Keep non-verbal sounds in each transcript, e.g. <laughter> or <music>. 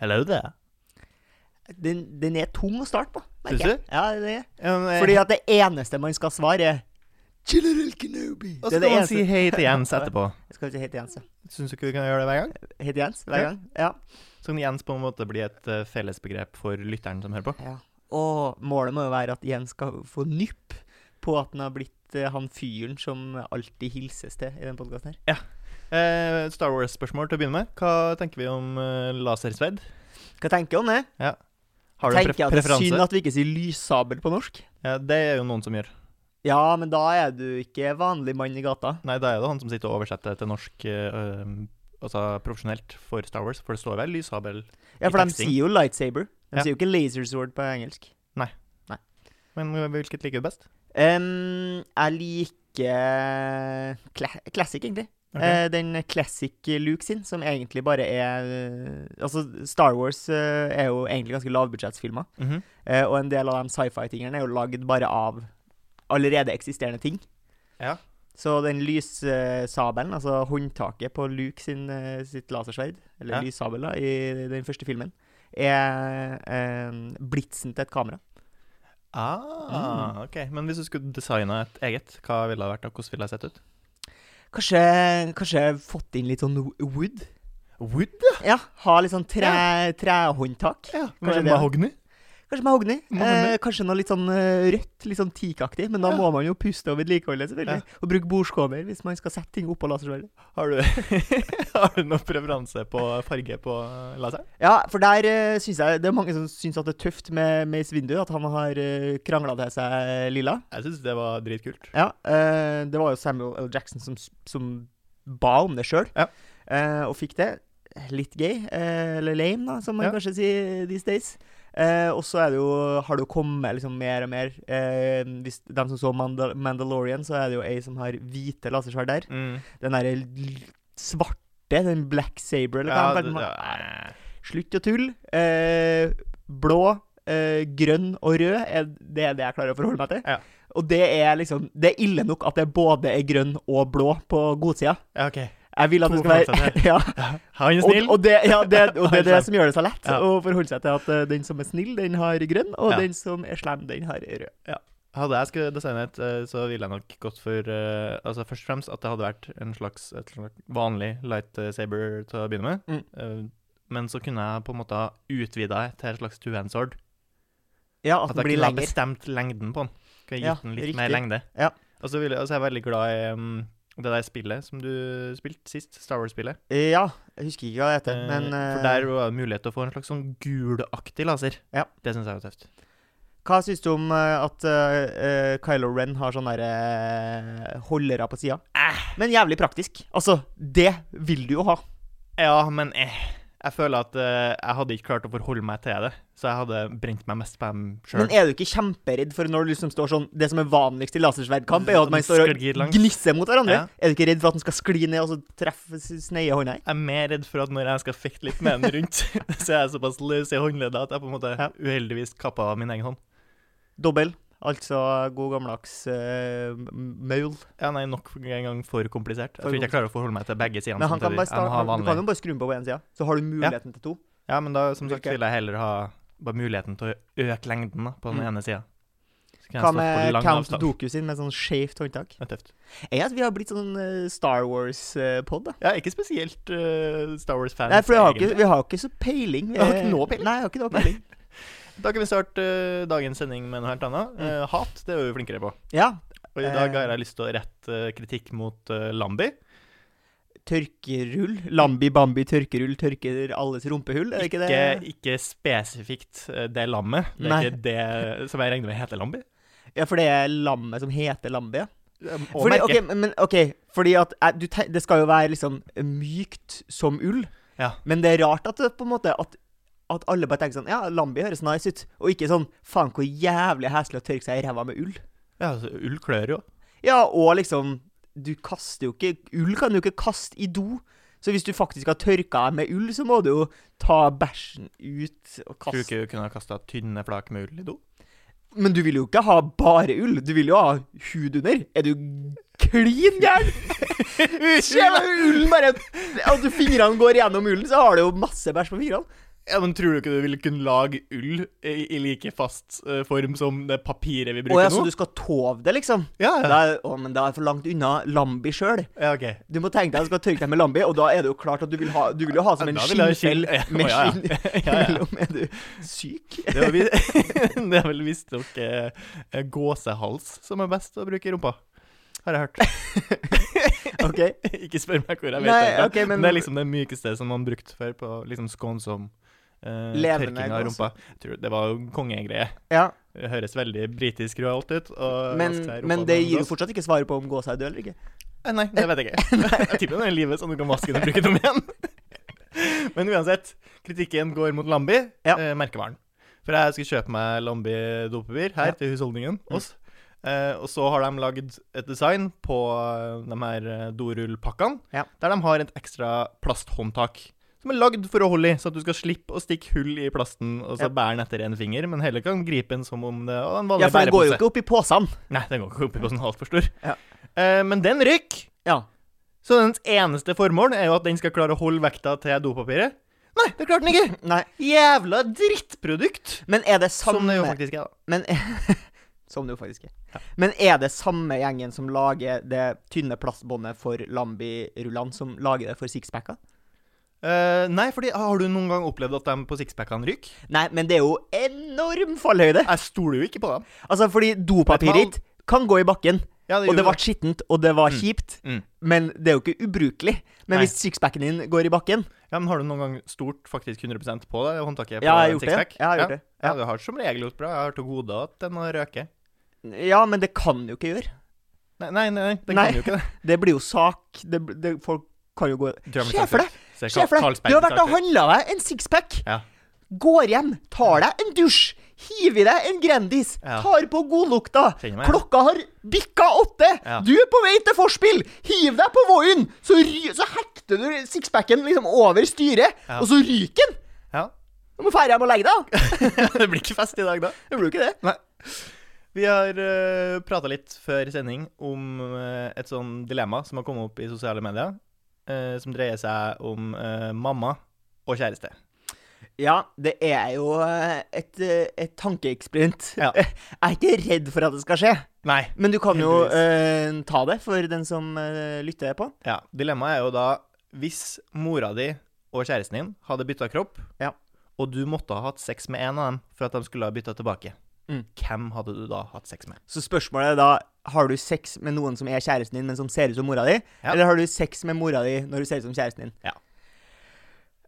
Hello there. Den, den er tung å starte på. merker Syns jeg. Ja, det er. Ja, Fordi at det eneste man skal svare, er General Kenobi. Og Det så er det kan man eneste. si hei til Jens <laughs> etterpå. Jeg skal ikke hete Jens, ja. Syns du ikke vi kan gjøre det hver gang? Hete Jens hver Ja. gang? Ja. Så kan Jens på en måte bli et eh, fellesbegrep for lytteren som hører på. ja. Og målet må jo være at Jens skal få nypp på at han har blitt eh, han fyren som alltid hilses til i den podkasten her. Eh, Star Wars-spørsmål til å begynne med. Hva tenker vi om eh, lasersverd? Hva tenker du om det? Ja. Har du en tenker pref at det er preferanse? synd at vi ikke sier lyssabel på norsk. Ja, det er jo noen som gjør. Ja, men da er du ikke vanlig mann i gata. Nei, da er det han som sitter og oversetter til norsk eh, Altså profesjonelt for Star Wars, for det står vel lyshabel Ja, I for de teksting. sier jo lightsaber. De Ja. sier jo ikke laser sword på engelsk. Men hvilket liker du best? Em, jeg liker kla classic, egentlig. Ok. Eh, den classic Luke sin, som egentlig bare er eh, Altså, Star Wars eh, er jo egentlig ganske lavbudsjettsfilmer. Mhm. Eh, og en del av de sci-fi-tingene er jo lagd bare av allerede eksisterende ting. Ja. Så den lyssabelen, altså håndtaket på Luke sin, sitt lasersverd, eller Ja. lyssabel da, i den første filmen, er eh, blitsen til et kamera. Ah, ok. Men hvis du skulle designa et eget, hva ville det vært? og Hvordan ville det sett ut? Kanskje, kanskje fått inn litt sånn wood? Wood? Ja, ha litt sånn tre, trehåndtak. Ja. Kanskje mahogny? Kanskje med hogni Eh, kanskje noe litt sånn eh, rødt, litt sånn teakaktig. Men da Ja. må man jo puste og vedlikeholde, selvfølgelig. Og bruke bordskåner hvis man skal sette ting oppå lasersverdet. Har du, <laughs> har du noen preferanse på farge på laseren? Ja, for der uh, syns jeg det er mange som syns at det er tøft med Mace Windu, at han har uh, krangla til seg lilla. Jeg syns det var dritkult. Ja, uh, det var jo Samuel L. Jackson som, som ba om det sjøl, Ja. og fikk det. Litt gay, eh, eller lame, da, som man Ja. kanskje sier these days. Eh, og så har det jo kommet liksom mer og mer. Eh, hvis de som så Mandal Mandalorian, så er det jo ei som har hvite lasersverd der. Mm. Den derre svarte, den Black Saber, eller hva Ja, det, ja. Slutt å tulle. Eh, blå, eh, grønn og rød, er, det er det jeg klarer å forholde meg til. Ja. Og det er liksom Det er ille nok at det både er grønn og blå på godsida. ja, OK. Jeg vil at det skal være <laughs> ja. Han er snill. og, det, ja, det, <laughs> og det er det som gjør det så lett Ja. å forholde seg til at uh, den som er snill, den har grønn, og Ja. den som er slem, den har rød. Ja. Hadde jeg skulle designe et, eh, så ville jeg nok gått for uh, Altså Først og fremst at det hadde vært en slags, et slags vanlig lightsaber til å begynne med. Mm. Uh, men så kunne jeg på en måte ha utvida det til et slags two-hand sword. ja, at At jeg kunne ha bestemt lengden på den. Kunne gitt den litt riktig. mer lengde. Ja. Og så vil jeg- er veldig glad i um, det der spillet som du spilte sist, Star Wars-spillet. Eh, Ja, jeg husker ikke hva det heter, Eh, men for eh, der var det mulighet til å få en slags sånn gulaktig laser. Ja. Det syns jeg var tøft. Hva syns du om eh, at eh, eh, Kylo Ren har sånne der, uh, holdere på sida? Men jævlig praktisk. Altså, det vil du jo ha. Ja, men eh, jeg føler at uh, jeg hadde ikke klart å forholde meg til det. Så jeg hadde brent meg mest på dem sjøl. Men er du ikke kjemperedd for når du liksom står sånn Det som er vanligst i lasersverdkamp, er jo at man står og gnisser mot hverandre. Ja. Er du ikke redd for at den skal skli ned og så treffe sneie hånda? Jeg er mer redd for at når jeg skal fekte litt med den rundt, <laughs> så er jeg såpass løs i håndleddet at jeg på en måte uheldigvis kappa min egen hånd. Dobbel. Altså god gammeldags uh, maul. Ja, nei, nok en gang for komplisert. Jeg For tror ikke jeg klarer å forholde meg til begge sidene Men han kan samtidig. Jeg starte, han, du kan jo bare skru på på én side, så har du muligheten til to. Ja, men da som sagt vil jeg heller ha bare muligheten til å øke lengden da, på den Mm. ene sida. Hva med Count Doku sin med sånn skjevt håndtak? Det er tøft. At vi har blitt sånn eh, Star Wars-pod? Jeg er ikke spesielt uh, Star Wars-fans. Nei, for vi har, ikke, vi har ikke så peiling. Vi har ikke noe peiling. Nei, jeg har ikke noe peiling. Da kan vi starte eh, dagens sending med noe helt annet. Mm. Eh, hat, det er vi flinkere på. Ja. Og i dag Eh. har jeg lyst til å rette eh, kritikk mot Lambi. Tørkerull. Lambi, Bambi, tørkerull tørker alles rumpehull, er det ikke det? Ikke, ikke spesifikt eh, det lammet. Det er Nei. ikke det som jeg regner med heter Lambi. Ja, for det er lammet som heter Lambi, ja. Fordi, okay, ok, men ok, fordi at eh, du, det skal jo være liksom mykt som ull, Ja. men det er rart at det på en måte at, at alle bare tenker sånn Ja, Lambi høres nice ut, og ikke sånn Faen, hvor jævlig heslig å tørke seg i ræva med ull. Ja, altså, ull klør jo. Ja, og liksom Du kaster jo ikke Ull kan du ikke kaste i do. Så hvis du faktisk har tørka deg med ull, så må du jo ta bæsjen ut og Tror du ikke du kunne ha kasta tynne flak med ull i do? Men du vil jo ikke ha bare ull. Du vil jo ha hud under. Er du klin gæren! <laughs> Se ullen bare At du fingrene går gjennom ullen, så har du jo masse bæsj på fingrene. Ja, men Tror du ikke du ville kunne lage ull i, i like fast uh, form som det papiret vi Å bruker ja, så du skal tove det, liksom? Ja, Det ja. er, å, men det er for langt unna Lambi sjøl. ja, ok. Du må tenke deg at du skal tørke deg med Lambi, og da er det jo klart at du vil ha Du vil jo ha som en vil skinnfell med skinn <laughs> imellom. Er du syk? <laughs> Det er, vi- <laughs> det er vel visstnok eh, gåsehals som er best å bruke i rumpa. Har jeg hørt. OK? ikke spør meg hvor jeg vet Nei, det. Okay, men... men- det er liksom det mykeste som man brukte før på liksom skånsom eh, Levende tørking av rumpa. Det var jo kongegreie. Ja, Det høres veldig britisk royalt ut. Men, men det gir jo fortsatt ikke svaret på om gåsa er død eller ikke. Eh, Nei, det vet jeg ikke. <laughs> <laughs> jeg tipper den er i livet, så du kan vaske den og bruke den om igjen. <laughs> Men uansett, kritikken går mot Lambi, Ja. eh, merkevaren. For jeg skulle kjøpe meg Lambi dopapir her Ja. til husholdningen. Mm. Eh, og så har de lagd et design på eh, de her eh, dorullpakkene, Ja. der de har et ekstra plasthåndtak. Som er lagd for å holde i, så at du skal slippe å stikke hull i plasten og så Ja. bære den etter en finger, men heller kan gripe den som om det var en vanlig Ja, for den går jo ikke opp i posen. Nei, den går ikke opp i posen altfor stor. Ja. Eh, men den rykker! Ja. Så dens eneste formål er jo at den skal klare å holde vekta til dopapiret. Nei, det klarte den ikke! Nei. Jævla drittprodukt! Men er det samme <laughs> Som det jo faktisk er, da. Men Som det jo faktisk er. Men er det samme gjengen som lager det tynne plastbåndet for Lambi-rullene, som lager det for sixpacka? Eh, nei, fordi har du noen gang opplevd at de på sixpackene ryker? Nei, men det er jo enorm fallhøyde. Jeg stoler jo ikke på dem. Altså, fordi dopapiret kan gå i bakken, Ja, og det ble skittent, og det var Mm. kjipt, Mm. men det er jo ikke ubrukelig. Men Nei. hvis sixpacken din går i bakken Ja, men Har du noen gang stort faktisk 100% på det håndtaket? på Ja, jeg har gjort det. Jeg har gjort ja. det. Ja. Ja. du har som regel gjort bra. Jeg har til gode at den har røket. Ja, men det kan jo ikke gjøre. Nei, nei, nei, det Nei. kan jo ikke det. <laughs> Det blir jo sak det, det, Folk kan jo gå Se for deg! Du har vært og handla deg en sixpack. Ja. Går hjem, tar deg en dusj, hiver i deg en Grendis, Ja. tar på godlukta. Klokka har bikka åtte! Ja. Du er på vei til forspill! Hiv deg på Voien! Så, så hekter du sixpacken liksom over styret, og så ryker den! Ja. Du må dra hjem og legge deg. <laughs> det blir ikke fest i dag, da. Det blir jo ikke det. Nei. Vi har uh, prata litt før sending om uh, et sånn dilemma som har kommet opp i sosiale medier, eh, som dreier seg om eh, mamma og kjæreste. Ja, det er jo eh, et, eh, et tankeeksperiment. Ja. <laughs> Jeg er ikke redd for at det skal skje, Nei. men du kan jo eh, ta det for den som eh, lytter på. Ja, Dilemmaet er jo da hvis mora di og kjæresten din hadde bytta kropp, Ja. og du måtte ha hatt sex med en av dem for at de skulle ha bytta tilbake, Mm. hvem hadde du da hatt sex med? Så spørsmålet er da Har du sex med noen som er kjæresten din, men som ser ut som mora di? Ja. Eller har du sex med mora di når du ser ut som kjæresten din? Ja.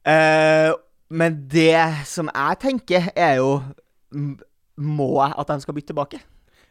Uh, men det som jeg tenker, er jo Må jeg at de skal bytte tilbake?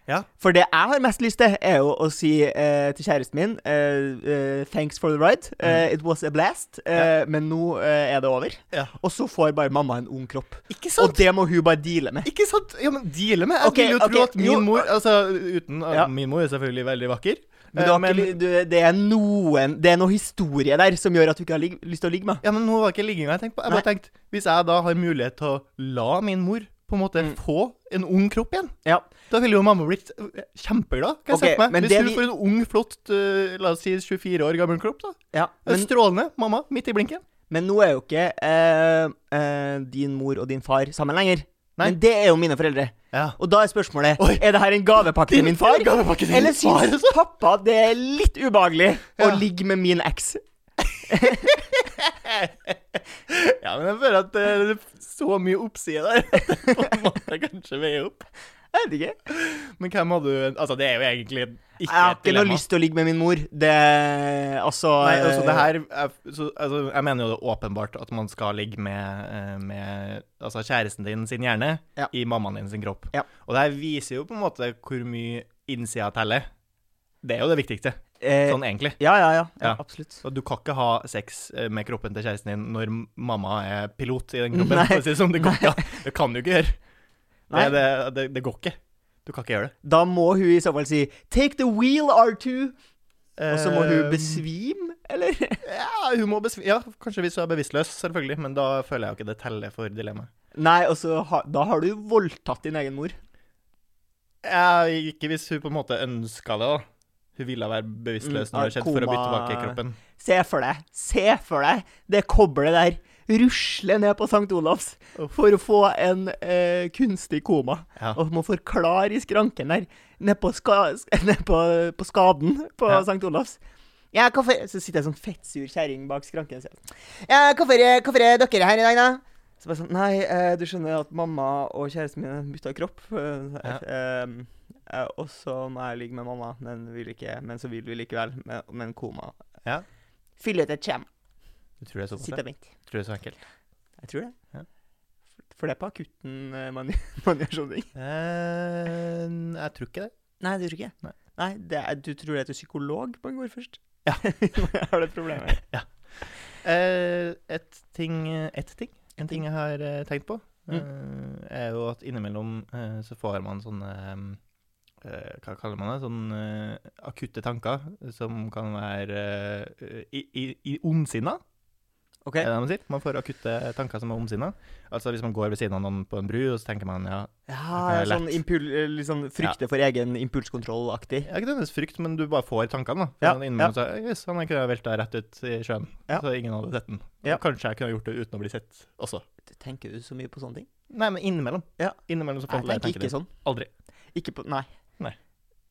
Ja. For det jeg har mest lyst til, er jo å si uh, til kjæresten min uh, uh, Thanks for the ride. Mm. It was a blast. Ja. Men nå er det over. Ja. Og så får bare mamma en ung kropp. Ikke Og det må hun bare deale med. Ikke sant? Ja, men deale med. Jeg okay, vil jo okay. tro at min mor Altså, uten. Min mor er selvfølgelig veldig vakker. Men, du har ikke, du, det er noen Det er noe historie der som gjør at du ikke har lyst til å ligge med. Ja, men nå var ikke ligginga jeg tenkte på. Jeg bare tenkte, Hvis jeg da har mulighet til å la min mor på en måte Mm. få en ung kropp igjen, Ja. da ville jo mamma blitt øh, kjempeglad. Kan jeg okay, meg. Hvis det du vi- får en ung, flott, uh, la oss si 24 år gammel kropp, da. ja. Men, Strålende. Mamma, midt i blinken. men nå er jo ikke uh, uh, din mor og din far sammen lenger. Nei. Men det er jo mine foreldre. Ja. Og da er spørsmålet Oi. Er det her en gavepakke til min far. Til Eller syns pappa det er litt ubehagelig å ligge med min eks? <laughs> <laughs> Ja, men jeg føler at det er så mye oppside der. at det måtte kanskje veier opp. Jeg vet ikke. Men hvem hadde du Altså, det er jo egentlig ikke et dilemma. Jeg har ikke noe lyst til å ligge med min mor. Det Altså Nei, altså det eh, her er, så, altså, Jeg mener jo det er åpenbart at man skal ligge med, eh, med altså kjæresten din sin hjerne Ja. i mammaen din sin kropp. Ja. Og det her viser jo på en måte hvor mye innsida teller. Det er jo det viktigste, eh, sånn egentlig. Ja, ja, ja. ja. Absolutt. Og du kan ikke ha sex eh, med kroppen til kjæresten din når mamma er pilot i den <laughs> kroppen. Nei. sånn. det, går ikke, an. det kan du ikke gjøre. Nei. Det, det, det, det går ikke. Du kan ikke gjøre det. Da må hun i så fall si 'Take the wheel, R2', og så må hun Eh, besvime, eller? <laughs> Ja, hun må besvime. Ja, kanskje hvis hun er bevisstløs, selvfølgelig. Men da føler jeg jo ikke det teller for dilemmaet. Nei, og så ha, da har du voldtatt din egen mor. Ja, ikke hvis hun på en måte ønska det, da. Hun ville være bevisstløs Mm, når det skjedde, for å bytte tilbake i kroppen. Se for deg, se for deg det koblet der rusle ned på St. Olavs oh. for å få en eh, kunstig koma. Ja. Og må forklare i skranken der, ned på, ska, <laughs> ned på, på skaden på Ja. St. Olavs. Ja, hvorfor Så sitter jeg sånn fettsur kjerring bak skranken og sier Ja, hvorfor, hvorfor er dere her i dag, da? Så bare sånn Nei, eh, du skjønner at mamma og kjæresten min bytta kropp. eh, Ja. Eh, og så må jeg ligge med mamma, men, vil ikke, men så vil vi likevel. Men, men koma. Ja. Fyll ut et kjem. Du tror det er såpass? Sitt ja? og du Tror det er så enkelt? Jeg tror det. Ja. For det er på akutten eh, man, <laughs> man gjør sånne ting. Eh, jeg tror ikke det. Nei, du tror ikke Nei. Nei. det er, du tror det er til psykolog man går først? Ja. <laughs> har det <laughs> problemet. Eh, et ting, et ting, en ting jeg har eh, tenkt på, Mm. eh, er jo at innimellom så får man sånne eh, Hva kaller man det? Sånne eh, akutte tanker som kan være eh, i, i, i ondsinna. Okay. Er det man sier? Man får akutte tanker som er ondsinna. Altså hvis man går ved siden av noen på en bru, og så tenker man ja Ja, sånn impul, eh, litt sånn frykte for egen impulskontroll-aktig. Ja, ikke nødvendigvis frykt, men du bare får tankene. da. Ja, Sånn innimellom så yes, Han kunne velta rett ut i sjøen, Ja. så ingen hadde sett den. Ja. Kanskje jeg kunne gjort det uten å bli sett også. Tenker du så mye på sånne ting? Nei, men innimellom. Ja. Innimellom så Jeg får jeg tenker ikke det. sånn. Aldri. Ikke på Nei. Nei.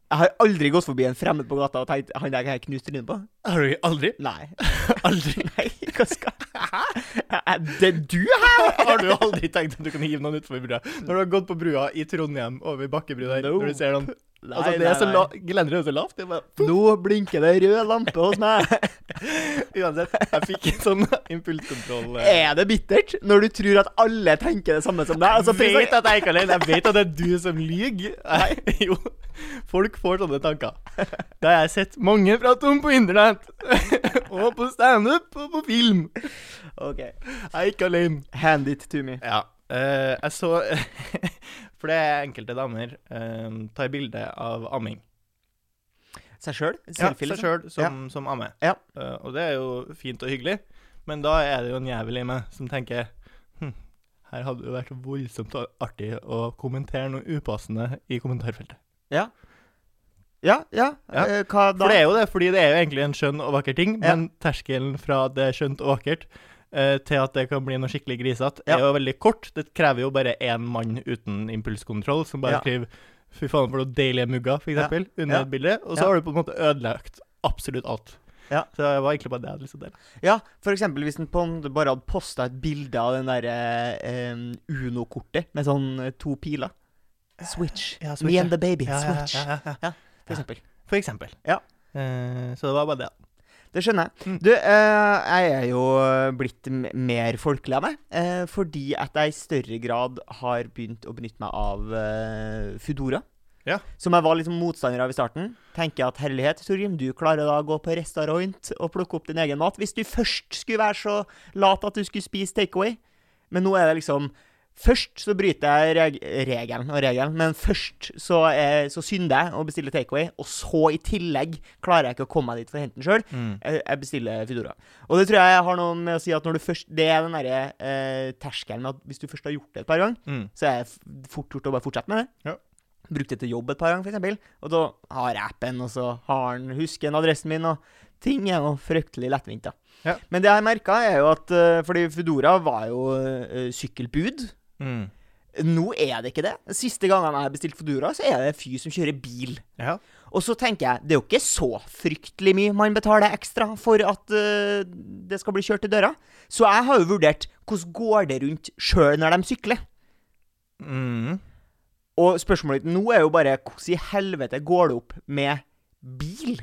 Jeg har aldri gått forbi en fremmed på gata og tenkt han der har jeg knust trynet på. Har du aldri? Nei. <laughs> Aldri? <laughs> Nei, hva skal Er det du her? <laughs> Har du aldri tenkt at du kan hive noen utfor brua? Når du har gått på brua i Trondheim, over bakkebrua der, No. når du ser noen Nei, Altså, det nei, er så Gelenderet er så lavt. Det bare Nå blinker det rød lampe hos meg. <laughs> Uansett, jeg fikk en sånn impulskontroll. eh. Er det bittert når du tror at alle tenker det samme som deg? Altså, jeg vet at jeg ikke er alene. Jeg vet at det er du som lyver. Nei, <laughs> jo. Folk får sånne tanker. Det har jeg sett mange prate om på internett. <laughs> og på standup og på film. OK. Jeg er ikke alene. Hand it to me. Ja. Eh, jeg så <laughs> For det er enkelte damer um, tar bilde av amming. Seg sjøl? Ja, seg sjøl som, som ammer. Ja. Uh, og det er jo fint og hyggelig, men da er det jo en jævel i meg som tenker hm, her hadde det vært voldsomt artig å kommentere noe upassende i kommentarfeltet. Ja. Ja, ja. Ja. Hva da? For det er jo det, fordi det er jo egentlig en skjønn og vakker ting, Ja. men terskelen fra det skjønt og vakkert eh, til at det kan bli noe skikkelig grisete, er jo veldig kort. Det krever jo bare én mann uten impulskontroll som bare skriver 'fy faen, for noen deilige mugger', for Ja. under et bilde, og så har du på en måte ødelagt absolutt alt. Ja. Så det var egentlig bare det jeg hadde lyst til å dele. Ja, eksempel hvis en bare hadde posta et bilde av den derre eh, Uno-kortet med sånn eh, to piler. Switch. Ja, Me and the baby. Ja, Switch. ja. For eksempel. For eksempel. Ja. Eh, så det var bare det. Det skjønner jeg. Mm. Du, eh, jeg er jo blitt mer folkelig av meg. Eh, fordi at jeg i større grad har begynt å benytte meg av eh, Foodora. Ja. Som jeg var litt motstander av i starten. Tenker at herlighet, Torgrim, du klarer da å gå på restaurant og plukke opp din egen mat. Hvis du først skulle være så lat at du skulle spise takeaway. Men nå er det liksom Først så bryter jeg reg regelen og regelen, men først så, eh, så synder jeg og bestiller takeaway, og så i tillegg klarer jeg ikke å komme meg dit for å hente den sjøl. Mm. Jeg, jeg bestiller Foodora. Og det tror jeg har noe med å si at når du først Det er den derre eh, terskelen med at hvis du først har gjort det et par ganger, Mm. så er det fort gjort å bare fortsette med det. Ja. Brukte det til jobb et par ganger, f.eks. Og da har jeg appen, og så har den husker den adressen min, og ting er jo fryktelig lettvint, da. Ja. Men det jeg merka, er jo at eh, Fordi Foodora var jo eh, sykkelbud. Mm. Nå er det ikke det. Siste gangene jeg har bestilt Fodora, så er det en fyr som kjører bil. Ja. Og så tenker jeg, det er jo ikke så fryktelig mye man betaler ekstra for at uh, det skal bli kjørt til døra. Så jeg har jo vurdert hvordan går det rundt sjøl når de sykler. Mm. Og spørsmålet ditt nå er jo bare hvordan i helvete går det opp med bil?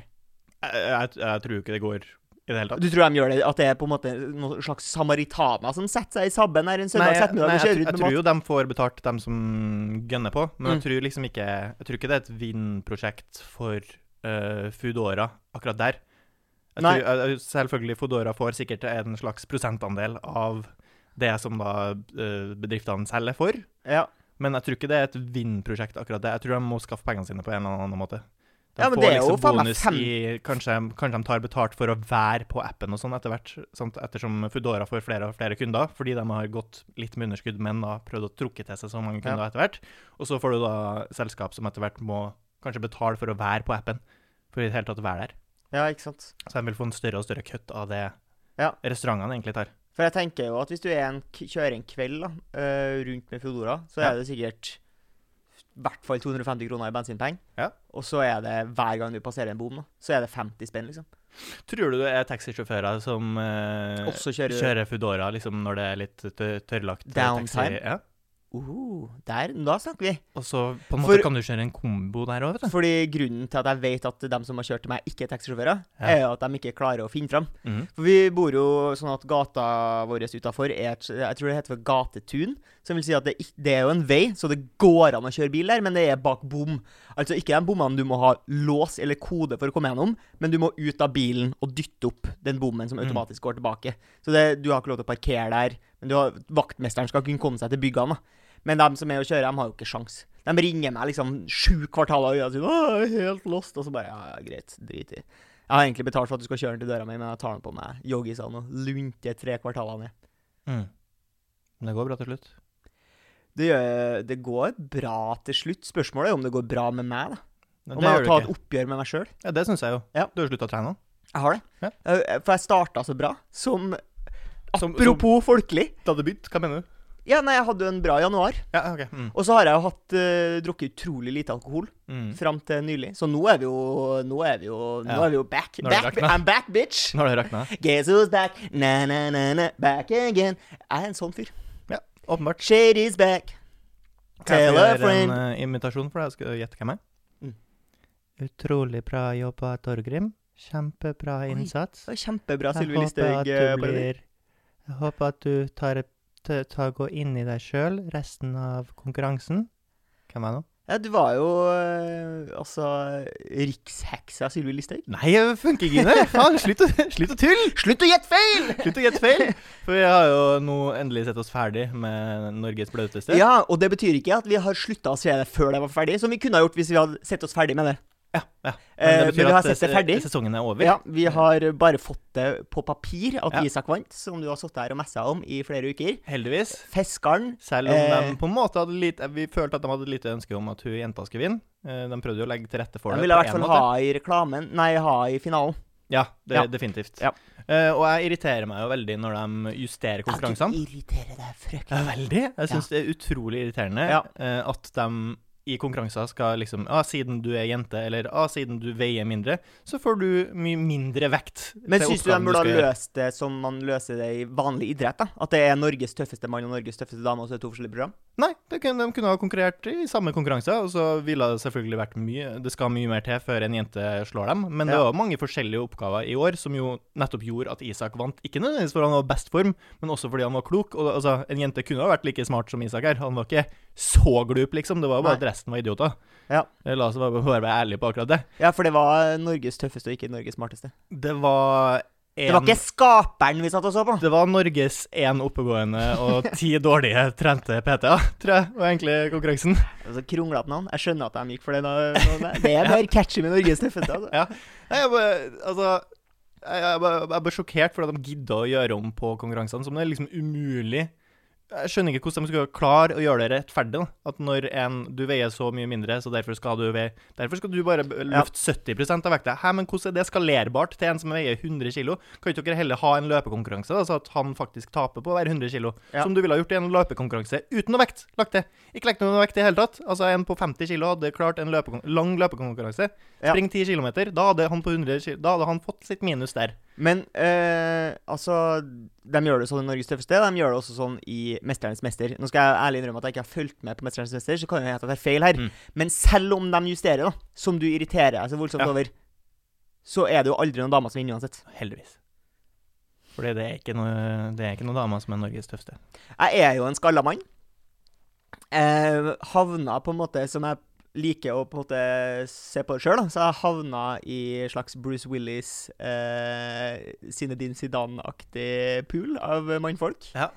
Jeg, jeg, jeg tror ikke det går i det hele tatt. Du tror de gjør det at det er på en måte noen slags samaritaner som setter seg i sabben her en søndag jeg, ettermiddag nei, og jeg, kjører jeg, ut med tror jo de får betalt, dem som gønner på. Men Mm. jeg tror liksom ikke Jeg tror ikke det er et vinn-prosjekt for uh, Foodora akkurat der. Jeg Nei. tror, uh, selvfølgelig Foodora får sikkert en slags prosentandel av det som da uh, bedriftene selger for. Ja. Men jeg tror ikke det er et vinn-prosjekt akkurat det. Jeg tror de må skaffe pengene sine på en eller annen måte. De Ja, men får det er jo liksom meg bonus fem- i kanskje, kanskje de tar betalt for å være på appen og sånn etter hvert. Sant? Ettersom Foodora får flere og flere kunder, fordi de har gått litt med underskudd, men da prøvd å trukke til seg så mange kunder Ja. etter hvert. Og så får du da selskap som etter hvert må kanskje betale for å være på appen. for i det hele tatt å være der. Ja, ikke sant. Så de vil få en større og større kutt av det Ja. restaurantene egentlig tar. For jeg tenker jo at hvis du er en, kjører en kveld da, øh, rundt med Foodora, så Ja. er det sikkert i hvert fall 250 kroner i bensinpenger. Ja. Og så er det hver gang du passerer en bom, så er det 50 spenn, liksom. Tror du det er taxisjåfører som eh, kjører- kjører Foodora liksom når det er litt tø- tørrlagt eh, Downtime? taxi? Ja. Uh, der, da snakker vi. Og så på en For- måte kan du kjøre en kombo der òg, vet du. Fordi grunnen til at jeg vet at de som har kjørt til meg, ikke er taxisjåfører, Ja. er at de ikke klarer å finne fram. Mm. For vi bor jo sånn at gata vår utafor er et, Jeg tror det heter for gatetun. Som vil si at det, det er jo en vei, så det går an å kjøre bil der, men det er bak bom. Altså ikke de bommene du må ha lås eller kode for å komme gjennom, men du må ut av bilen og dytte opp den bommen som Mm. automatisk går tilbake. Så det, du har ikke lov til å parkere der, men du har, vaktmesteren skal kunne komme seg til byggene. da. Men de som er og kjører, de har jo ikke sjans. De ringer meg liksom sju kvartaler og sier 'Å, jeg er helt lost', og så bare Ja, ja, greit, drit i. Jeg har egentlig betalt for at du skal kjøre den til døra mi, men jeg tar den på meg joggisene og lunter tre kvartaler ned. Mm. Men det går bra til slutt. Det, gjør, det går bra til slutt. Spørsmålet er om det går bra med meg. da. Ja, Om jeg har tatt et oppgjør med meg sjøl. Ja, det syns jeg jo. Ja. Du har slutta å trene nå. Jeg har det. Ja. Eh, For jeg starta så bra. Som Som- Apropos folkelig. Da det begynte, hva mener du? Ja, nei, jeg hadde jo en bra januar. Ja, ok. Mm. Og så har jeg jo hatt eh, drukket utrolig lite alkohol Mm. fram til nylig. Så nå er vi jo Nå er vi jo, nå Ja. er vi jo back. Nå er det back rakna. I'm back, bitch! Nå har det rakna. Guess who's back? Na, na, na, na, back again. Jeg er en sånn fyr. Ja, åpenbart. Shady's back. Kan jeg Tell få a gjøre friend. en uh, imitasjon for deg? Skal du gjette hvem jeg er? Mm. Utrolig bra jobba, Torgrim. Kjempebra innsats. Det var kjempebra, Jeg Sylvi håper Listhaug. at eh, Jeg håper at du tar, t- tar gå inn i deg sjøl resten av konkurransen. Hvem er nå? Ja, du var jo eh, altså riksheksa Sylvi Listhaug. Nei, det funker ikke, Ine! Faen, slutt, å- slutt å tulle! Slutt å gjette feil! Slutt å gjette feil! <laughs> For vi har jo nå endelig sett oss ferdig med Norges blauteste. Ja, og det betyr ikke at vi har slutta å se det før det var ferdig, som vi kunne ha gjort hvis vi hadde sett oss ferdig med det. Ja, ja. Eh, men vi har at det se- Sesongen er over. Ja, Vi har bare fått det på papir at Ja. Isak vant, som du har sittet her og messa om i flere uker. Heldigvis. Fiskeren Selv om Eh. de på en måte hadde litt Vi følte at de hadde lite ønske om at hun jenta skulle vinne. Eh, De prøvde jo å legge til rette for de det. ville i hvert fall ha i reklamen Nei, ha i finalen. Ja, det, Ja. definitivt. Ja. Uh, og jeg irriterer meg jo veldig når de justerer konkurransene. Ja, du irriterer deg Ja, fryktelig. veldig. Jeg syns det er utrolig irriterende Ja. eh, at de i konkurranser skal liksom ah, Siden du er jente, eller ah, siden du veier mindre, så får du mye mindre vekt. Men syns du de burde ha løst det som man løser det i vanlig idrett? da? At det er Norges tøffeste mann og Norges tøffeste dame, og så er det to forskjellige program? Nei, det kunne, de kunne ha konkurrert i samme konkurranse, og så ville det selvfølgelig vært mye Det skal mye mer til før en jente slår dem, men det var mange forskjellige oppgaver i år som jo nettopp gjorde at Isak vant. Ikke nødvendigvis fordi han var best form, men også fordi han var klok. Og altså, en jente kunne ha vært like smart som Isak her. Han var ikke så glup, liksom. Det var bare Nei. Resten var idioter. Ja. Eh, La oss bare bare være ærlige på akkurat det. Ja, for det var Norges tøffeste og ikke Norges smarteste. Det var en, Det var ikke skaperen vi satt og så på. Det var Norges én oppegående og <laughs> ti dårlige trente PT-er, tror jeg, var egentlig konkurransen. Altså, Kronglete navn. Jeg skjønner at de gikk for det. Det er mer <laughs> catchy med Norges tøffeste. Altså. Ja. Jeg bare, altså jeg, jeg, jeg, jeg bare sjokkert fordi de gidder å gjøre om på konkurransene, som det er liksom umulig. Jeg skjønner ikke hvordan de skal klare å gjøre det rettferdig. da. At når en, du veier så mye mindre, så derfor skal du veie Derfor skal du bare lufte ja. 70% av vekta. Hæ, men hvordan er det skalerbart til en som veier 100 kg? Kan ikke dere heller ha en løpekonkurranse, da, så at han faktisk taper på å være 100 kg? Ja. Som du ville ha gjort i en løpekonkurranse uten noe vekt. Lagt det. Ikke lagt noe vekt i det hele tatt. Altså, en på 50 kg hadde klart en løpekon lang løpekonkurranse. Ja. Spring 10 km. Da hadde han på 100 kg, Da hadde han fått sitt minus der. Men eh, altså De gjør det sånn i Norges tøffeste. De gjør det også sånn i 'Mesternes mester'. Nå skal jeg ærlig innrømme at jeg ikke har fulgt med på 'Mesternes mester', så kan det hende at det er feil her. Mm. Men selv om de justerer, da, som du irriterer deg så voldsomt Ja. over, så er det jo aldri noen damer som vinner uansett. Heldigvis. Fordi det er ikke noe, noen damer som er Norges tøffeste. Jeg er jo en skalla mann. Eh, havna på en måte som jeg liker å på en måte se på det sjøl, så jeg havna i slags Bruce Willis, eh, Zinedine Zidane-aktig pool av mannfolk. Ja.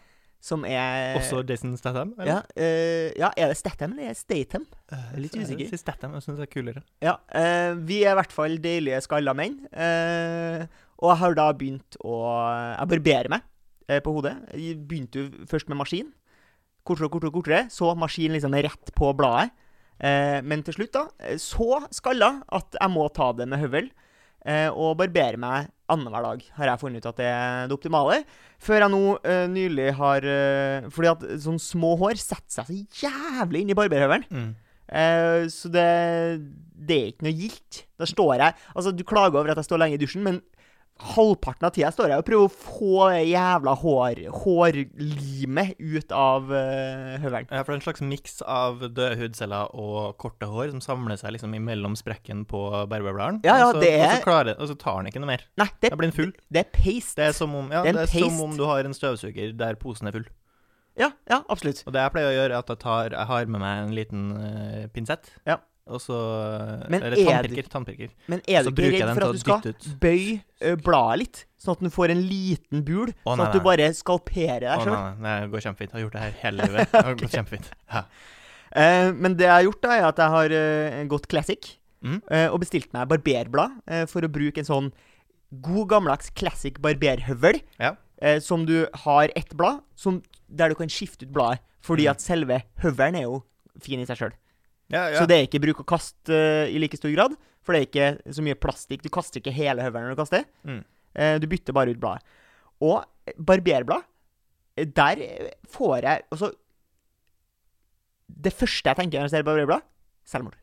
Som er Også Jason Statham? ja, eh, ja, er det Statham eller er det Statham? er litt usikker. Jeg Statham jeg syns det er kulere. Ja, eh, vi er i hvert fall deilige skalla menn. Eh, og jeg har da begynt å Jeg barberer meg eh, på hodet. Jeg begynte jo først med maskin. Kortere og kortere, kortere. Så maskin liksom rett på bladet. Eh, men til slutt, da, eh, så skalla at jeg må ta det med høvel. Eh, og barbere meg annenhver dag, har jeg funnet ut at det er det optimale. Før jeg nå eh, nylig har eh, Fordi at sånne små hår setter seg så jævlig inn i barberhøvelen. Mm. Eh, så det, det er ikke noe gildt. Da står jeg Altså, du klager over at jeg står lenge i dusjen, men halvparten av tida står jeg og prøver å få det jævla hår, hårlimet ut av uh, høvelen. Ja, for det er en slags miks av døde hudceller og korte hår som samler seg liksom imellom sprekken på barberbladeren. Ja, ja, og, så, er- og, så klarer, og så tar den ikke noe mer. Nei, det, Da blir den full. det er paste. Det er som om, ja, Det er det er som om du har en støvsuger der posen er full. Ja, ja, absolutt. Og det jeg pleier å gjøre, er at jeg, tar, jeg har med meg en liten uh, pinsett. Ja. Og så Men Eller er tannpirker. tannpirker. Men er du ikke redd den for at du skal bøye bladet litt, sånn at du får en liten bul? Å, sånn nei, at du bare skalperer deg sjøl? nei, nei, det går kjempefint. Jeg har gjort det her hele livet. Det har <laughs> gått kjempefint. Ja. Uh, <laughs> men det jeg har gjort, da, er at jeg har uh, gått classic Mm. eh, og bestilt meg barberblad eh, for å bruke en sånn god gammeldags classic barberhøvel. Ja. Eh, som du har ett blad som, der du kan skifte ut bladet, fordi Mm. at selve høvelen er jo fin i seg sjøl. Ja, ja. Så det er ikke bruk og kast uh, i like stor grad, for det er ikke så mye plastikk. Du kaster ikke hele høvelen når du kaster. Mm. Uh, du bytter bare ut bladet. Og eh, barberblad, eh, der eh, får jeg Altså Det første jeg tenker når jeg ser barberblad, selvmord.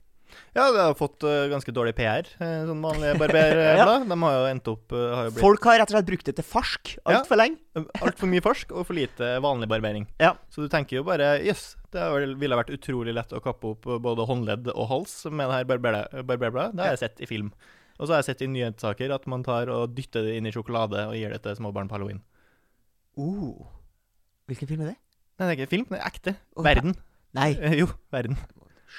Ja, det har fått uh, ganske dårlig PR, uh, sånn vanlige barberblad. <laughs> De har jo endt opp uh, har blitt Folk har rett og slett brukt det til farsk altfor lenge. altfor mye farsk og for lite vanlig barbering. Ja. Så du tenker jo bare jøss, det ville vært utrolig lett å kappe opp både håndledd og hals med det her barberbladet. Det har jeg sett i film. Og så har jeg sett i nyhetssaker at man tar og dytter det inn i sjokolade og gir det til småbarn på halloween. Uh. Hvilken film er det? Nei, det er ikke film, det er ekte. Oh, Verden. Nei, Eh, jo, verden.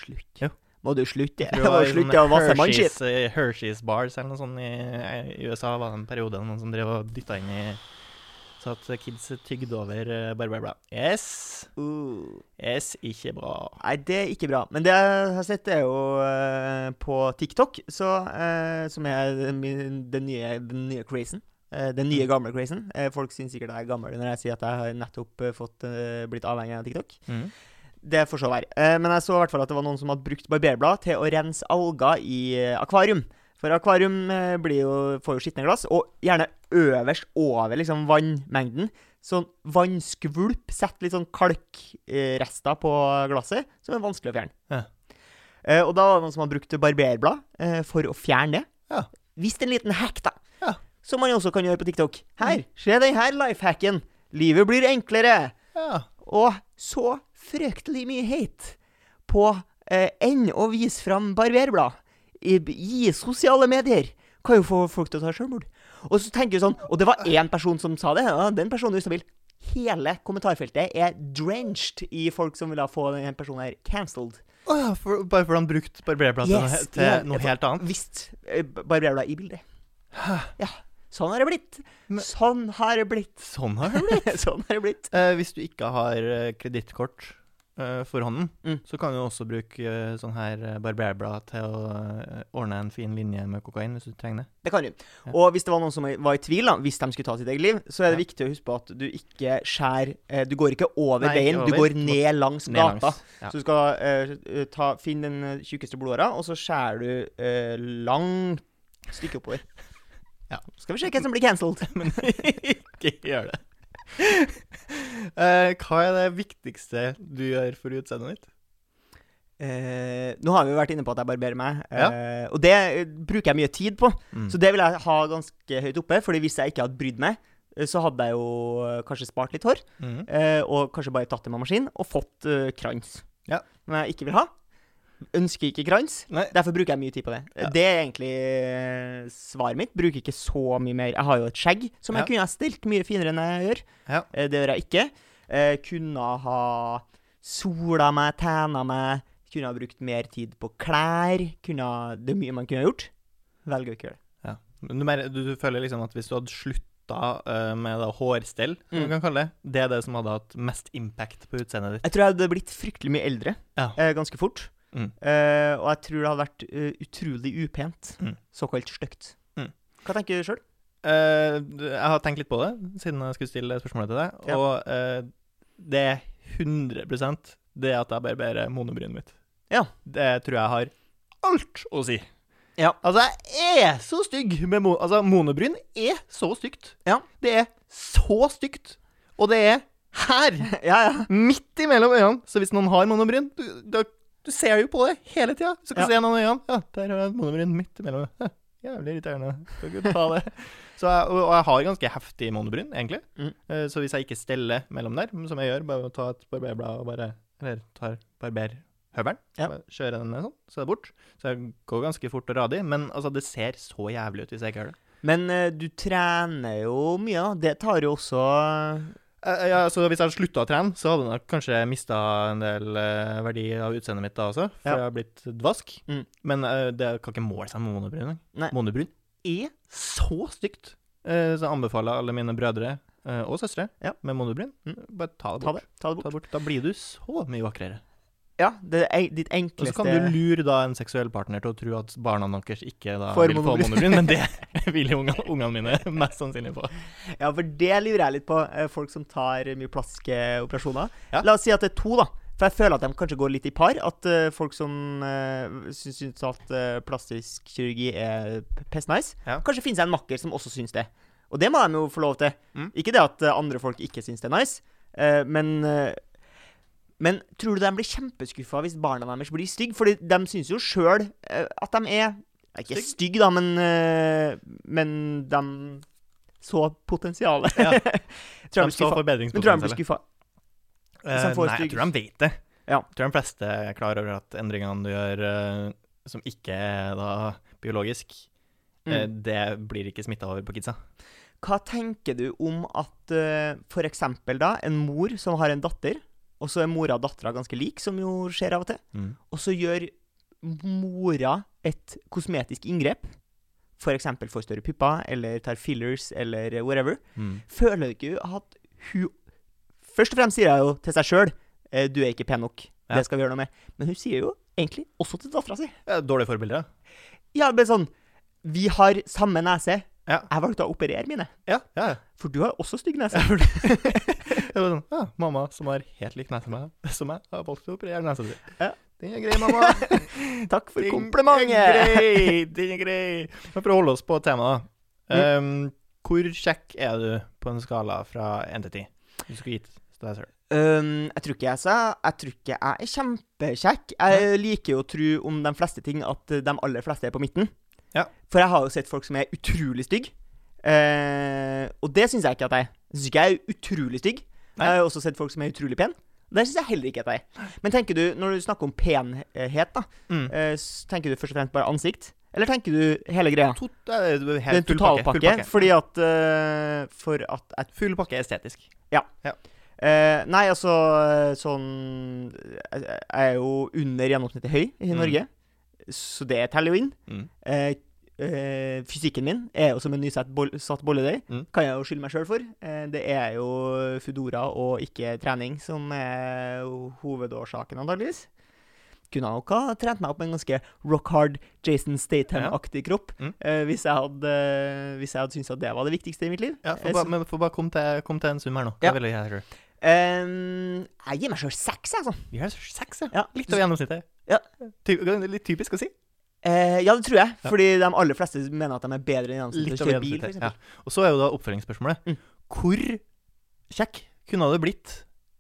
slutt. Jo. Må du slutte? <laughs> Tror du slutte å vasse mannskitt? Hershey's, eh, bars eller noe sånt i, i USA var det en periode noen som drev og dytta inn i Så at kids tygde over eh, barberblad. Yes. Uh. Yes, ikke bra. Nei, det er ikke bra. Men det jeg har sett, er jo uh, på TikTok, så, uh, som er den, den nye, den nye crazen. Den nye, gamle crazen. Folk syns sikkert jeg er gammel når jeg sier at jeg har nettopp fått, blitt avhengig av TikTok. Mm. Det får så være. Eh, men jeg så i hvert fall at det var noen som hadde brukt barberblad til å rense alger i eh, akvarium. For akvarium eh, blir jo, får jo skitne glass, og gjerne øverst over liksom vannmengden. Sånn vannskvulp. Sett litt sånn kalkrester på glasset, som er vanskelig å fjerne. Ja. Eh, og da var det noen som hadde brukt barberblad eh, for å fjerne det. Ja. Visst en liten hack, da. Ja. Som man også kan gjøre på TikTok. Her, se den her lifehacken. Livet blir enklere. Ja. Og så fryktelig mye hate på eh, enn å vise fram barberblad i, i sosiale medier. Kan jo få folk til å ta selvmord. Og så tenker du sånn Og det var én person som sa det. Ja, den personen er ustabil. Hele kommentarfeltet er drenched i folk som vil ha få denne personen her cancelled. Å ja, for, bare fordi han brukte barberblad til, noe, til ja, noe helt annet? Visst. eh, Barberblad i bildet. Ja. Sånn har det blitt. Sånn har det blitt. Sånn har det blitt. sånn har det blitt. Eh, hvis du ikke har uh, kredittkort eh, for hånden, Mm. så kan du også bruke eh, sånn her eh, barberblad til å eh, ordne en fin linje med kokain hvis du trenger det. Det kan du. Ja. Og hvis det var noen som var i tvil, da, hvis de skulle ta sitt eget liv, så er det Ja. viktig å huske på at du ikke skjærer eh, Du går ikke over Nei, ikke veien, du går ned langs gata. Ja. Så du skal eh, ta, finne den eh, tjukkeste blodåra, og så skjærer du eh, langt stykke oppover. Ja. Skal vi se hvem som blir cancelled. <laughs> Men ikke gjør det. Uh, hva er det viktigste du gjør for utseendet ditt? Uh, nå har vi jo vært inne på at jeg barberer meg, eh, og det bruker jeg mye tid på. Mm. Så det vil jeg ha ganske høyt oppe, Fordi hvis jeg ikke hadde brydd meg, så hadde jeg jo kanskje spart litt hår. Mm. Og kanskje bare tatt det med maskin og fått krans. Ja. Men jeg ikke vil ha. Ønsker ikke krans. Nei. Derfor bruker jeg mye tid på det. Ja. Det er egentlig eh, svaret mitt. Bruker ikke så mye mer. Jeg har jo et skjegg som Ja. jeg kunne ha stelt mye finere enn jeg gjør. Ja. Eh, det gjør jeg ikke. Eh, kunne ha sola meg, tæna meg. Kunne ha brukt mer tid på klær. Kunne ha, det er mye man kunne ha gjort. Velger å ikke gjøre det. Ja. Du, mer, du, du føler liksom at hvis du hadde slutta uh, med da, hårstell, Mm. kan kalle det, det er det som hadde hatt mest impact på utseendet ditt? Jeg tror jeg hadde blitt fryktelig mye eldre Ja. eh, ganske fort. Mm. Eh, og jeg tror det hadde vært uh, utrolig upent. Mm. Såkalt stygt. Mm. Hva tenker du sjøl? Uh, jeg har tenkt litt på det siden jeg skulle stille spørsmålet til deg, Ja. og eh, det er 100% det at jeg barberer monobrynet mitt. Ja. Det tror jeg har alt å si. Ja. Altså, jeg er så stygg med mo Altså, monobryn er så stygt. Ja. Det er så stygt. Og det er her, <laughs> Ja, ja. midt imellom øynene. Så hvis noen har monobryn, da, du ser jo på det hele tida. kan du Ja. se noen øynene Ja, der har jeg et monobryn midt imellom. Ja, Jævlig irriterende. Skal ikke ta det. <laughs> Så jeg, og, og jeg har ganske heftig monobryn, egentlig. Mm. Eh, Så hvis jeg ikke steller mellom der, som jeg gjør, bare ta et barberblad og bare Eller tar barberhøvelen, Ja. kjører den ned sånn, så er det bort. Så jeg går ganske fort og radig. Men altså, det ser så jævlig ut hvis jeg ikke gjør det. Men uh, du trener jo mye, da. Det tar jo også ja, så hvis jeg hadde slutta å trene, så hadde jeg kanskje mista en del eh, verdi av utseendet mitt da også, for Ja. jeg har blitt dvask. Mm. Men uh, det kan ikke måle seg med. Nei. Monobryn er så stygt. Uh, så jeg anbefaler alle mine brødre uh, og søstre Ja. med monobryn. Mm. Bare ta det Ta det, ta det Ta det bort. Da blir du så mye vakrere. Ja, det er ditt enkleste Og så kan du lure da en seksuell partner til å tro at barna deres ikke da Får vil få monobryn. monobryn, men det <laughs> vil jo ungene, ungene mine mest sannsynlig få. Ja, for det lurer jeg litt på. eh, Folk som tar mye plastiske operasjoner. Ja. La oss si at det er to, da. For jeg føler at de kanskje går litt i par. At uh, folk som uh, syns, syns at uh, plastisk kirurgi er pest nice, Ja. kanskje finnes seg en makker som også syns det. Og det må de jo få lov til. Mm. Ikke det at eh, andre folk ikke syns det er nice, eh, men eh, men tror du de blir kjempeskuffa hvis barna deres blir stygge? Fordi de syns jo sjøl at de er Ikke Stygg? stygge, da, men, eh, men de så potensialet. Ja. <laughs> tror De de så forbedringspotensialet. Men tror de blir skuffa. Eh, Som får nei, jeg tror de vet det. Ja. Jeg tror de fleste er klar over at endringene du gjør uh, som ikke er da biologisk, mm. uh, det blir ikke smitta over på kidsa. Hva tenker du om at uh, eksempel da, en mor som har en datter, og så er mora og dattera ganske lik, som jo skjer av og til, Mm. og så gjør mora et kosmetisk inngrep, eksempel får større pupper, eller tar fillers, eller whatever, Mm. føler du ikke at hun Først og fremst sier hun jo til seg sjøl du er ikke pen nok, Ja. det skal vi gjøre noe med. Men hun sier jo egentlig også til dattera si. Dårlige forbilder. Ja, er sånn Vi har samme nese. Ja. Jeg valgte å operere mine. Ja, ja. ja. For du har også stygg nese. <laughs> Det var sånn, ja, mamma som har helt lik nese som meg, som meg, har valgt å operere nesa si. Ja. Den er grei, mamma. <laughs> Takk for Den komplimentet! er grei, den er grei. Men for å holde oss på temaet, da. Mm. Um, hvor kjekk er du på en skala fra 1 til 10? Du skulle gitt deg selv. Um, jeg tror ikke jeg sa Jeg tror ikke jeg er kjempekjekk. Jeg liker jo å tro om de fleste ting at de aller fleste er på midten. Ja. For jeg har jo sett folk som er utrolig stygge. Eh, og det syns jeg ikke at jeg er. Syns ikke jeg er utrolig stygg. Nei. Jeg har jo også sett folk som er utrolig pen. Det syns jeg heller ikke at jeg er. Men tenker du, når du snakker om penhet, da, Mm. eh, tenker du først og fremst bare ansikt? Eller tenker du hele greia? Tot, det er Det er helt en pakke. totalpakke. Fordi at uh, For at jeg Full pakke estetisk. Eh, nei, altså sånn Jeg er jo under gjennomsnittet høy i Mm. Så det teller jo inn. Mm. Eh, eh, fysikken min er jo som en nysatt bol satt bolledeig. Mm. Kan jeg jo skylde meg sjøl for. Eh, det er jo Foodora og ikke trening som er hovedårsaken, antakeligvis. Kunne nok ha trent meg opp med en ganske rock hard Jason Statham-aktig kropp. Mm. eh, hvis jeg hadde Hvis jeg hadde syntes at det var det viktigste i mitt liv. Ja, for ba, men for bare kom til, kom til en sum her nå. Ja. Det vil jeg gjøre? Um, jeg gir meg sjøl seks, jeg, altså. Vi har seks, ja. Ja. Litt over gjennomsnittet. Ja. Ty litt typisk å si. Eh, ja, det tror jeg. Ja. Fordi de aller fleste mener at de er bedre enn gjennomsnittet til å kjøre bil. Ja. Og så er jo da oppfølgingsspørsmålet Mm. Hvor kjekk kunne det blitt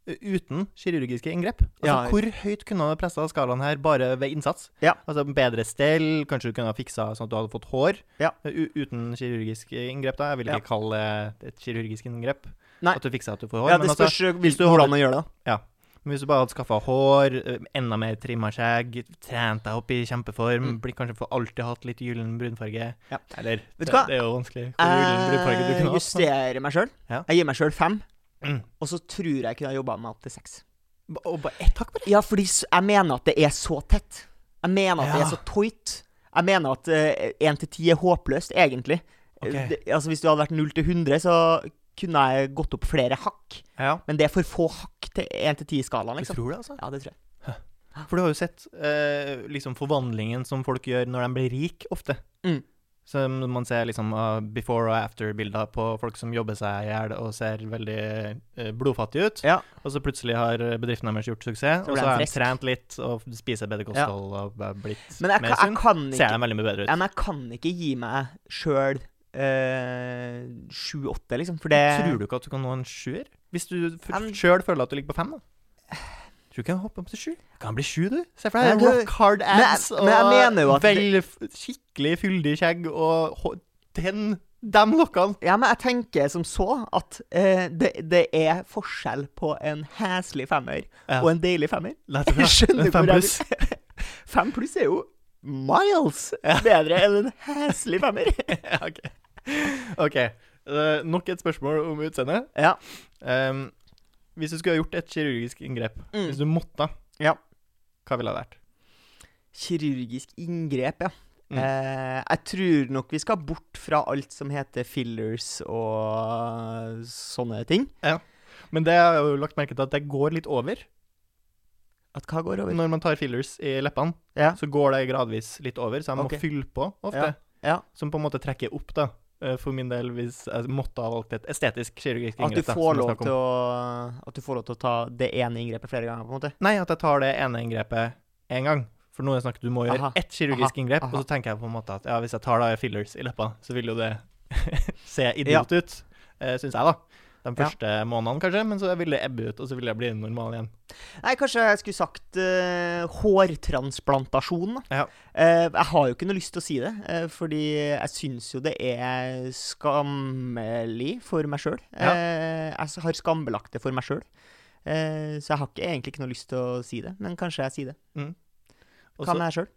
uh, uten kirurgiske inngrep? Altså, Ja. Hvor høyt kunne du pressa skalaen her bare ved innsats? Ja. Altså Bedre stell, kanskje du kunne ha fiksa sånn at du hadde fått hår Ja. u uten kirurgisk inngrep. da Jeg vil Ja. ikke kalle det et kirurgisk inngrep. Nei. At du fiksa at du får hår. Ja, det altså, spørs altså, hvordan man gjør det. da. Men hvis du bare hadde skaffa hår, uh, enda mer trimma skjegg, trent deg opp i kjempeform, Mm. blir kanskje for alltid hatt litt gyllen brunfarge Ja. Eller Vet du det, hva? det er jo vanskelig. Jeg hatt. justerer meg sjøl. Ja. Jeg gir meg sjøl fem. Mm. Og så tror jeg jeg kunne ha jobba meg opp til seks. Og bare ett hakk, bare. Ja, fordi jeg mener at det er så tett. Jeg mener at det er så tight. Jeg mener at én til ti er håpløst, egentlig. Okay. Det, altså Hvis du hadde vært null til 100, så kunne jeg gått opp flere hakk. Ja. Men det er for få hakk til én til ti-skalaen, Du liksom. tror det, altså? Ja, det tror jeg. For du har jo sett eh, liksom forvandlingen som folk gjør når de blir rik ofte. Mm. Så man ser liksom uh, before og after-bilder på folk som jobber seg i hjel og ser veldig uh, blodfattige ut. Ja. Og så plutselig har bedriften deres gjort suksess, Så og så har de trent litt og spiser bedre kosthold og blitt mer sunn. Ser de veldig mye bedre ut. ja, Men jeg kan ikke gi meg sjøl sju-åtte, liksom. For det Tror du ikke at du kan nå en sjuer? Hvis du sjøl føler at du ligger på fem, da? Tror du ikke han hopper opp til sju? Kan bli sju, du. Se for deg rock hard Men abs men jo og vel skikkelig fyldig skjegg og den Dem lokkene. Ja, men jeg tenker som så at eh, det, det er forskjell på en heslig femmer Ja. og en deilig femmer. <laughs> Skjønner En fem hvor jeg pluss. <laughs> Fem pluss er jo miles bedre enn en heslig femmer. <laughs> Ja, ok. Ok. Uh, nok et spørsmål om utseendet. ja. Um, hvis du skulle ha gjort et kirurgisk inngrep, Mm. hvis du måtte, Ja. hva ville det vært? Kirurgisk inngrep, ja. Mm. Eh, jeg tror nok vi skal bort fra alt som heter fillers og sånne ting. Men det har jeg jo lagt merke til at det går litt over. At hva går over? Når man tar fillers i leppene, Ja. så går det gradvis litt over, så jeg må okay. fylle på ofte. Ja. Ja. Som på en måte trekker opp, da. Eh, For min del, hvis jeg måtte ha valgt et estetisk kirurgisk At du, inngrep. da, å, at du får lov til å ta det ene inngrepet flere ganger, på en måte. Nei, at jeg tar det ene inngrepet én gang. For nå har jeg snakket, du må gjøre Aha. ett kirurgisk Aha. inngrep, Aha. og så tenker jeg på en måte at ja, hvis jeg tar da fillers i leppa, så vil jo det <laughs> se idiot ut, uh, syns jeg, da. De Ja. første månedene, kanskje, men så ville det ebbe ut, og så ville jeg bli normal igjen. Nei, kanskje jeg skulle sagt uh, hårtransplantasjon. Ja. Uh, jeg har jo ikke noe lyst til å si det, uh, fordi jeg syns jo det er skammelig for meg sjøl. Ja. jeg har skambelagt det for meg sjøl. så jeg har ikke, egentlig ikke noe lyst til å si det, men kanskje jeg sier det. Mm. Også, kan jeg sjøl?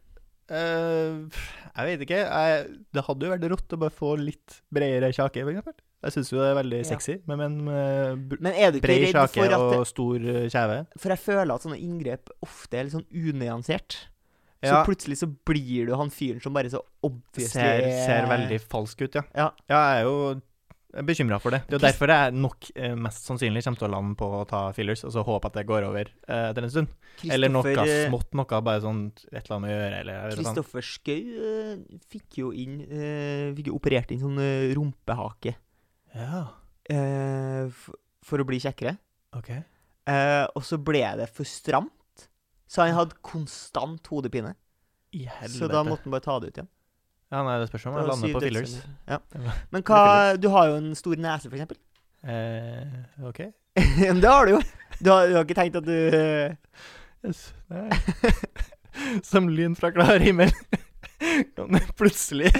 Jeg vet ikke. Jeg, det hadde jo vært rått å bare få litt bredere kjake, for eksempel. Jeg syns jo det er veldig sexy ja. men, Men ikke bred kjake og stor eh, kjeve. For jeg føler at sånne inngrep ofte er litt sånn unyansert. Så Ja. plutselig så blir du han fyren som bare så obviously Ser, er- ser veldig falsk ut, ja. Ja. jeg er jo bekymra for det. Det er jo derfor jeg nok eh, mest sannsynlig kommer til å lande på å ta fillers, og så håpe at det går over eh, etter en stund. Eller noe eh, smått, noe bare sånn et eller annet å gjøre, eller. Kristoffer Schou fikk jo inn eh, Fikk jo operert inn sånn eh, rumpehake Ja, eh, for, for å bli kjekkere. OK. Eh, og så ble det for stramt, så han hadde konstant hodepine. I helvete. Så da måtte han bare ta det ut igjen. Ja, nei, det spørs om han jeg lander på fillers. Ja. Men hva <laughs> Du har jo en stor nese, for eksempel. Eh, OK. <laughs> Men det har du jo. Du har, du har ikke tenkt at du eh, Yes. Nei. <laughs> Som lyn fra klar himmel. Det plutselig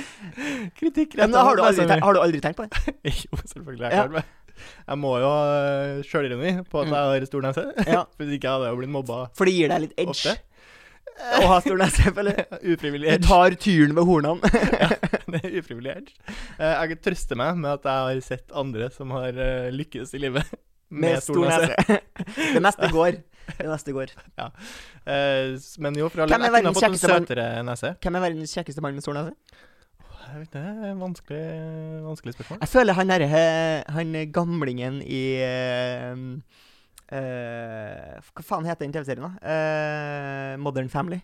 kritikk rett men har, du aldri tenkt, har du aldri tenkt på det? <laughs> Jo, selvfølgelig. Jeg, Ja. klart det. jeg må jo eh, sjølironi på at Mm. jeg har stor nese. Ja. <laughs> Hvis ikke hadde jeg jo blitt mobba For det gir deg litt edge ofte. å ha stor nese, <laughs> eller? Ufrivillig Du tar tyren ved hornene. ja, Det er ufrivillig edge. Eh, Jeg trøster meg med at jeg har sett andre som har eh, lykkes i livet Med stor nese. Det meste går. <laughs> Det meste går. Eh, s- Men jo, alle Hvem er verdens fått en kjekkeste mann? søtere nese. Hvem er verdens kjekkeste mann med stor nese? Jeg vet, ikke, Det er et vanskelig, vanskelig spørsmål. Jeg føler han derre Han gamlingen i eh, eh, Hva faen heter den TV-serien, da? Eh, Modern Family.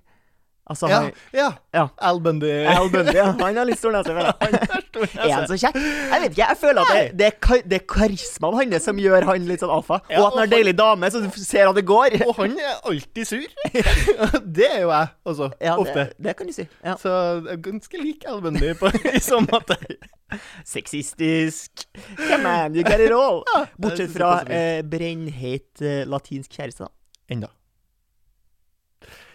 Altså Ja, han ja. Ja. Al Bundy. Al Bundy, ja. Han har litt stor nese. føler. Han har stor Er han så kjekk? Jeg vet ikke, jeg føler at det, det, er, kar det er karismaen hans som gjør han litt sånn alfa. Og at han er han... deilig dame, så du ser at det går. Og han er alltid sur. <laughs> det er jo jeg også, Ja, ofte. det, det kan du si. Så jeg er ganske lik Al Bundy på, i så måte. Sexistisk. Come on, you got it all. Bortsett fra eh, brennheit eh, latinsk kjæreste, da. Enda.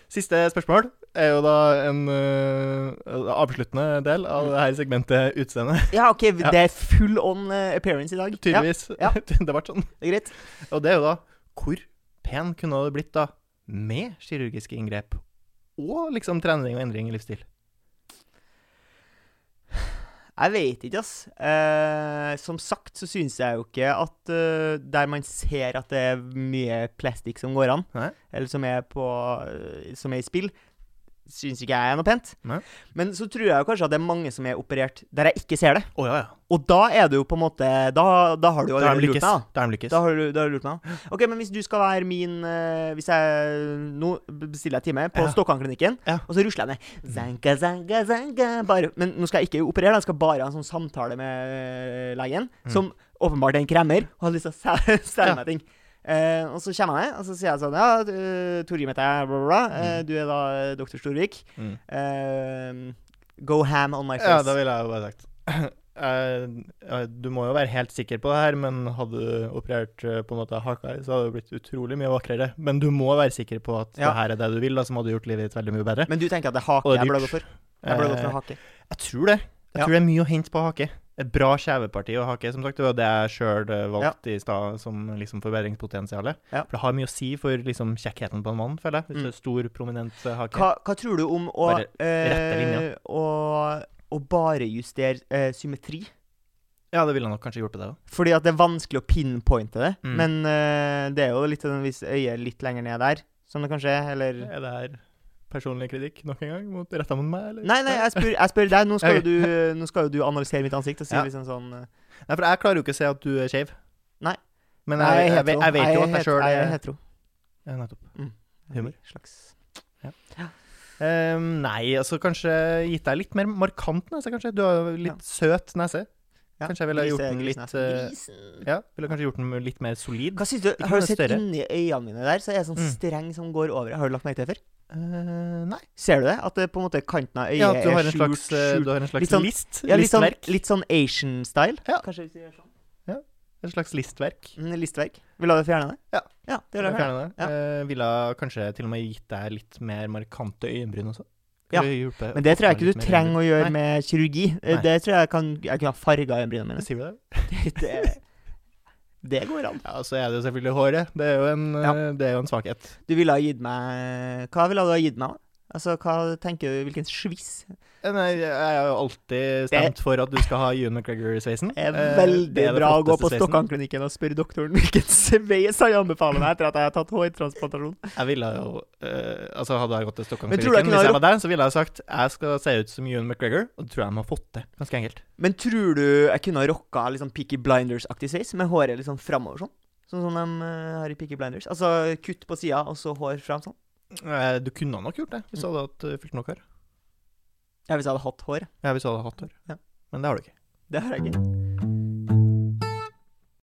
Siste spørsmål er jo da en uh, avsluttende del av det her segmentet utseende. Ja, OK, <laughs> Ja. det er full on eh, appearance i dag. Tydeligvis. ja. <laughs> det ble sånn. det er greit. Og det er jo da Hvor pen kunne det blitt da med kirurgiske inngrep og liksom trening og endring i livsstil? Jeg vet ikke, ass. Eh, som sagt så syns jeg jo ikke at uh, der man ser at det er mye plastikk som går an, Nei. eller som er, på, eh, som er i spill, syns ikke jeg er noe pent. Nei. Men så tror jeg jo kanskje at det er mange som er operert der jeg ikke ser det. Oh, ja, ja. Og da er det jo på en måte Da, da har du jo allerede lurt meg. da. Har du, da har du lurt meg. Ok, men hvis du skal være min uh, Hvis jeg Nå bestiller jeg time på Ja. Stokkan-klinikken, Ja. og så rusler jeg ned zanka, zanka, zanka, bare, Men nå skal jeg ikke operere, jeg skal bare ha en sånn samtale med eh, legen, Mm. som åpenbart er en kremmer og har lyst til å <laughs> selge meg ting. Eh, og så kommer jeg ned, og så sier jeg sånn Ja, uh, Torgrim heter jeg, bla, bla, bla. Eh, Mm. du er da eh, doktor Storvik. Mm. Eh, go ham on my face. Ja, da ville jeg jo bare sagt <clears throat> Eh, Du må jo være helt sikker på det her, men hadde du operert på en måte haka i, så hadde det blitt utrolig mye vakrere. Men du må være sikker på at Ja. det her er det du vil, da, som hadde gjort livet ditt veldig mye bedre. Men du tenker at det er hake det er jeg burde gå for? Jeg burde gå for hake. Jeg tror det. Jeg Ja. tror det er mye å hente på hake. Et bra kjeveparti å hake, som sagt. Det var det jeg sjøl valgte i stad som liksom forbedringspotensialet. Ja. For det har mye å si for liksom kjekkheten på en mann, føler jeg. Hvis Mm. det er stor, prominent eh, hake. Hva, hva tror du om å eh, å, å bare justere eh, symmetri? Ja, det ville han nok kanskje gjort det òg. Fordi at det er vanskelig å pinpointe det. Mm. Men eh, det er jo litt hvis øyet er litt lenger ned der, som det kanskje er, eller Er det her personlig kritikk nok en gang? Mot, retta mot meg, eller? Nei, nei, jeg spør, jeg spør deg. Nå skal, Ok. jo du, nå skal jo du analysere mitt ansikt og si Ja. liksom sånn eh, Nei, for jeg klarer jo ikke å se at du er skeiv. Nei. Men jeg, jeg, jeg, jeg vet jo at jeg sjøl er Jeg er er hetero. Ja, nettopp. Mm. Humor. Slags Ehm, nei, altså kanskje gitt deg litt mer markant nese, kanskje. Du har litt litt søt nese. Ja, Kanskje jeg ville gjort den litt eh, Ja, ville kanskje gjort den litt mer solid. Hva synes du? Har du sett inni øynene mine der, så er det sånn Mm. streng som går over. Har du lagt merke til det før? Eh, nei. Ser du det? At det på en måte kanten av øyet Ja, du har er skjult, slags, eh, skjult. du har en slags Litt sånn- list. Ja, litt sånn, litt sånn Asian-style. Ja. Kanskje hvis vi gjør sånn. Ja. Et slags listverk. Mm, listverk. Vil du fjerne det? Ja. Ja, det vil jeg fjerne. Det. Ja. Uh, ville kanskje til og med gitt deg litt mer markante øyenbryn også. Ja, Men det tror jeg ikke du trenger å gjøre Nei. med kirurgi. Eh, Nei. Det tror jeg kan Jeg kunne ha farga øyenbrynene mine. Sier du <laughs> det? Det, det går an. Ja, så er det jo selvfølgelig håret. Det er jo en, Ja. eh, det er jo en svakhet. Du ville ha gitt meg Hva ville du ha gitt meg? Altså, hva tenker du Hvilken sviss? Nei, jeg har jo alltid stemt for at du skal ha Ewan McGregor-sveisen. Det er Eh, veldig det er bra å gå på. Stokkan-klinikken og spørre doktoren hvilken sveis han anbefaler meg etter at jeg har tatt hårtransplantasjon. Jeg ville jo uh, Altså, hadde jeg gått til Stokkan-klinikken hvis jeg var der, så ville jeg sagt jeg skal se ut som Ewan McGregor, og det tror jeg de har fått til. Ganske enkelt. Men tror du jeg kunne ha rocka litt sånn Peaky Blinders-aktig sveis, med håret litt sånn framover sånn? Sånn som de eh, har i Peaky Blinders. Altså kutt på sida, og så hår fram sånn. Eh, Du kunne nok gjort det hvis du hadde hatt uh, nok hår. Ja, hvis jeg hadde hatt hår. Ja, hvis du hadde hatt hår. Ja. Men det har du ikke. Det har jeg ikke.